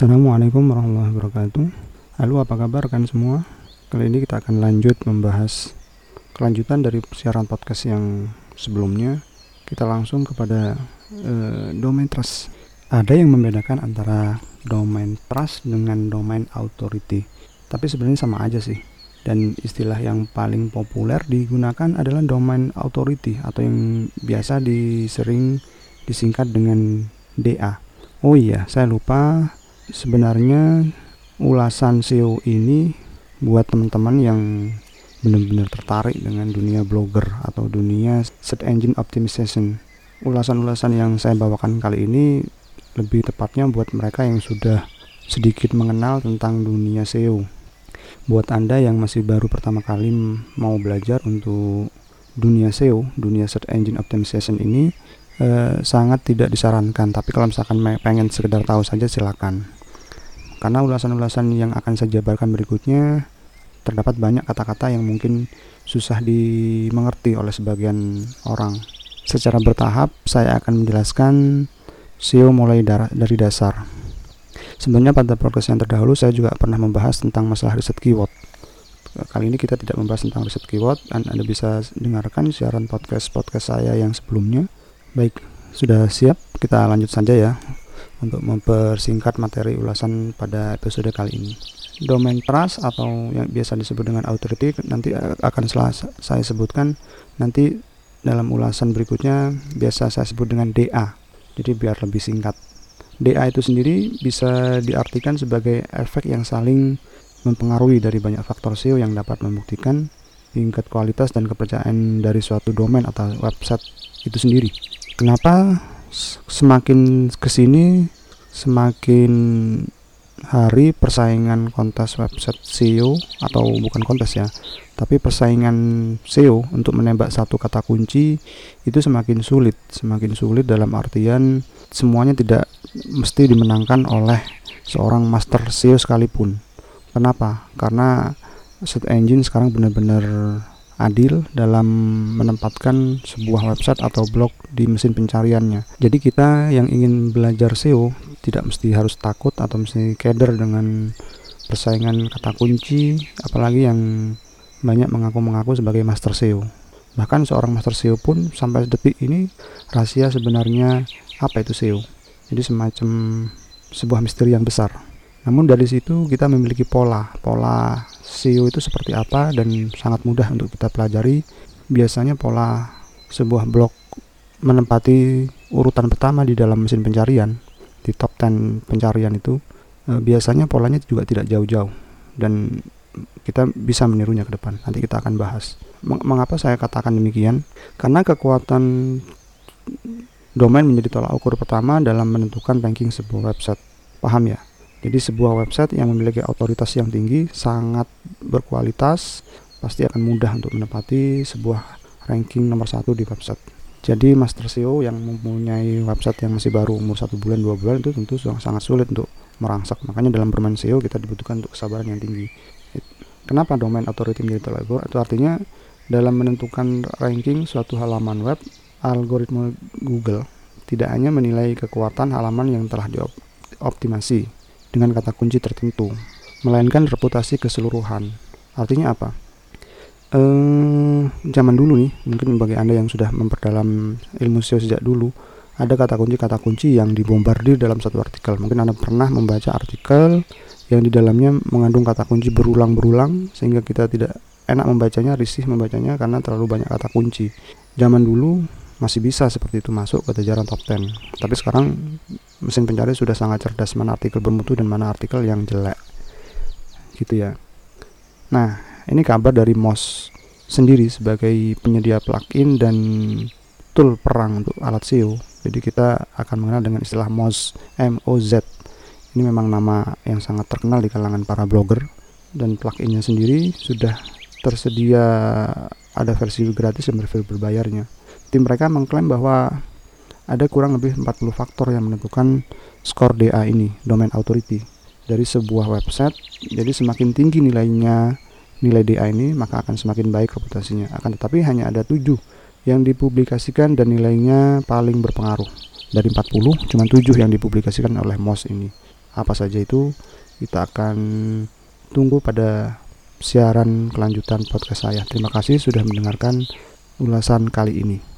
Assalamualaikum warahmatullahi wabarakatuh. Halo apa kabar kan semua? Kali ini kita akan lanjut membahas Kelanjutan dari siaran podcast yang sebelumnya. Kita langsung kepada uh, domain trust. Ada yang membedakan antara domain trust dengan domain authority. Tapi sebenarnya sama aja sih. Dan istilah yang paling populer digunakan adalah domain authority atau yang biasa disering disingkat dengan DA. Oh iya, saya lupa sebenarnya ulasan SEO ini buat teman-teman yang benar-benar tertarik dengan dunia blogger atau dunia search engine optimization. Ulasan-ulasan yang saya bawakan kali ini lebih tepatnya buat mereka yang sudah sedikit mengenal tentang dunia SEO. Buat Anda yang masih baru pertama kali mau belajar untuk dunia SEO, dunia search engine optimization ini eh, sangat tidak disarankan. Tapi kalau misalkan pengen sekedar tahu saja silakan karena ulasan-ulasan yang akan saya jabarkan berikutnya terdapat banyak kata-kata yang mungkin susah dimengerti oleh sebagian orang. Secara bertahap, saya akan menjelaskan SEO mulai dari dasar. Sebenarnya pada progres yang terdahulu saya juga pernah membahas tentang masalah riset keyword. Kali ini kita tidak membahas tentang riset keyword dan Anda bisa dengarkan siaran podcast-podcast saya yang sebelumnya. Baik, sudah siap? Kita lanjut saja ya untuk mempersingkat materi ulasan pada episode kali ini. Domain trust atau yang biasa disebut dengan authority nanti akan saya sebutkan nanti dalam ulasan berikutnya biasa saya sebut dengan DA. Jadi biar lebih singkat. DA itu sendiri bisa diartikan sebagai efek yang saling mempengaruhi dari banyak faktor SEO yang dapat membuktikan tingkat kualitas dan kepercayaan dari suatu domain atau website itu sendiri. Kenapa semakin ke sini semakin hari persaingan kontes website SEO atau bukan kontes ya tapi persaingan SEO untuk menembak satu kata kunci itu semakin sulit. Semakin sulit dalam artian semuanya tidak mesti dimenangkan oleh seorang master SEO sekalipun. Kenapa? Karena search engine sekarang benar-benar adil dalam menempatkan sebuah website atau blog di mesin pencariannya. Jadi kita yang ingin belajar SEO tidak mesti harus takut atau mesti keder dengan persaingan kata kunci, apalagi yang banyak mengaku-mengaku sebagai master SEO. Bahkan seorang master SEO pun sampai detik ini rahasia sebenarnya apa itu SEO. Jadi semacam sebuah misteri yang besar. Namun dari situ kita memiliki pola, pola SEO itu seperti apa dan sangat mudah untuk kita pelajari. Biasanya pola sebuah blog menempati urutan pertama di dalam mesin pencarian di top 10 pencarian itu e, biasanya polanya juga tidak jauh-jauh dan kita bisa menirunya ke depan. Nanti kita akan bahas. Mengapa saya katakan demikian? Karena kekuatan domain menjadi tolak ukur pertama dalam menentukan ranking sebuah website. Paham ya? Jadi sebuah website yang memiliki otoritas yang tinggi sangat berkualitas pasti akan mudah untuk menempati sebuah ranking nomor satu di website. Jadi master SEO yang mempunyai website yang masih baru umur satu bulan dua bulan itu tentu sangat sulit untuk merangsak. Makanya dalam bermain SEO kita dibutuhkan untuk kesabaran yang tinggi. Kenapa domain authority menjadi terlalu Itu artinya dalam menentukan ranking suatu halaman web, algoritma Google tidak hanya menilai kekuatan halaman yang telah dioptimasi, dengan kata kunci tertentu, melainkan reputasi keseluruhan. Artinya apa? Eh, zaman dulu nih, mungkin bagi Anda yang sudah memperdalam ilmu SEO sejak dulu, ada kata kunci-kata kunci yang dibombardir dalam satu artikel. Mungkin Anda pernah membaca artikel yang di dalamnya mengandung kata kunci berulang-berulang sehingga kita tidak enak membacanya, risih membacanya karena terlalu banyak kata kunci. Zaman dulu masih bisa seperti itu masuk ke jajaran top 10 tapi sekarang mesin pencari sudah sangat cerdas mana artikel bermutu dan mana artikel yang jelek. Gitu ya. Nah ini kabar dari Moz sendiri sebagai penyedia plugin dan tool perang untuk alat SEO jadi kita akan mengenal dengan istilah Moz MOZ ini memang nama yang sangat terkenal di kalangan para blogger. Dan pluginnya sendiri sudah tersedia ada versi gratis dan versi berbayarnya. Tim mereka mengklaim bahwa ada kurang lebih 40 faktor yang menentukan skor DA ini, domain authority, dari sebuah website. Jadi semakin tinggi nilainya nilai DA ini, maka akan semakin baik reputasinya. Akan tetapi hanya ada tujuh yang dipublikasikan dan nilainya paling berpengaruh. Dari 40, cuma 7 yang dipublikasikan oleh Moz ini. apa saja itu kita akan tunggu pada siaran kelanjutan podcast saya. Terima kasih sudah mendengarkan ulasan kali ini.